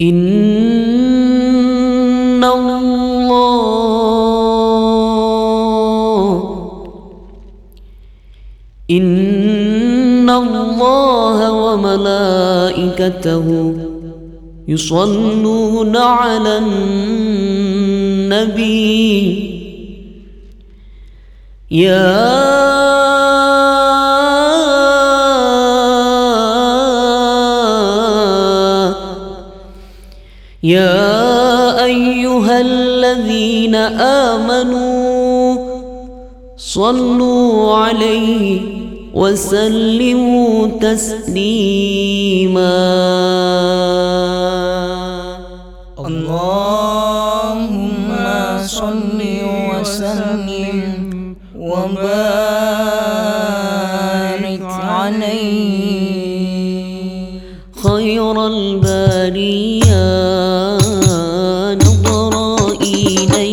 إن الله إن الله وملائكته يصلون على النبي يا يا أيها الذين آمنوا صلوا عليه وسلموا تسليما. வீணை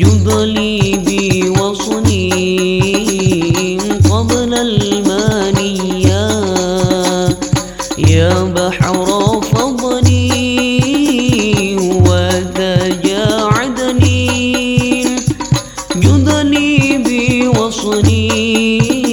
يبلي بي وصني قبل المانية. يا بحر فضني وتجاعدني. جدني بي وصني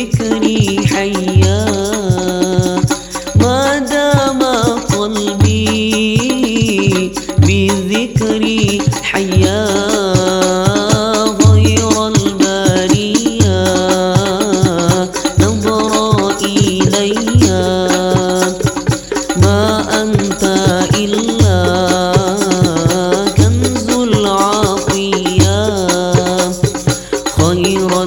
ذكري حيا. ما دام قلبي بذكري حيا. غير البارية نظر إلي ما أنت إلا كنز العطية. خير